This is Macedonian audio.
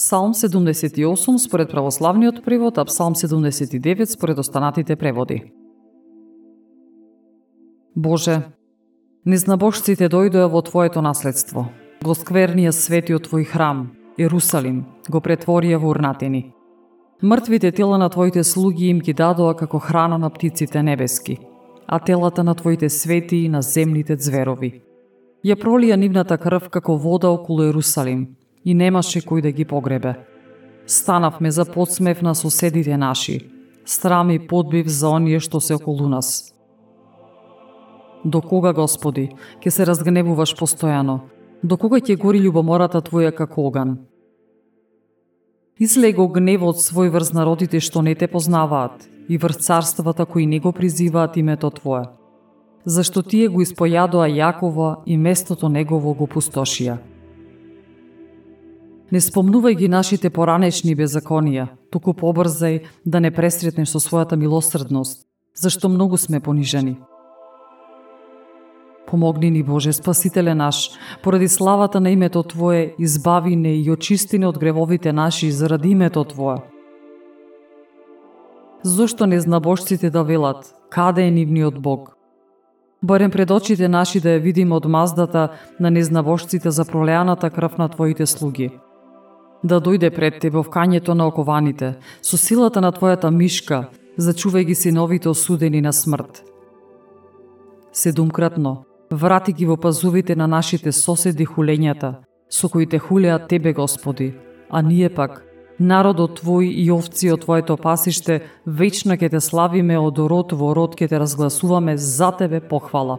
Псалм 78 според православниот превод, а Псалм 79 според останатите преводи. Боже, незнабожците дојдоа во Твоето наследство. Го сквернија светиот Твој храм, Ерусалим, го претворија во урнатини. Мртвите тела на Твоите слуги им ги дадоа како храна на птиците небески, а телата на Твоите свети и на земните зверови. Ја пролија нивната крв како вода околу Ерусалим и немаше кој да ги погребе. Станавме за подсмев на соседите наши, страм и подбив за оние што се околу нас. До кога, Господи, ќе се разгневуваш постојано? До кога ќе гори љубомората Твоја како оган? Излего гневот свој врз народите што не те познаваат и врз царствата кои не го призиваат името Твое. Зашто тие го испојадоа Јакова и местото негово го пустошија. Не спомнувај ги нашите поранешни беззаконија, туку побрзај да не пресретнеш со својата милосрдност, зашто многу сме понижени. Помогни ни Боже, Спасителе наш, поради славата на името Твое, избави не и очисти не од гревовите наши заради името Твое. Зошто не знабошците да велат, каде е нивниот Бог? Барем пред очите наши да ја видиме од маздата на незнабожците за пролеаната крв на Твоите слуги. Да дојде пред Тебе вкањето на окованите, со силата на Твојата мишка, зачувај ги синовите осудени на смрт. Седумкратно, Врати ги во пазувите на нашите соседи хулењата, со кои те хулеат Тебе, Господи, а ние пак, народот Твој и овци од Твоето пасиште, вечно ќе те славиме од род во род ќе те разгласуваме за Тебе похвала.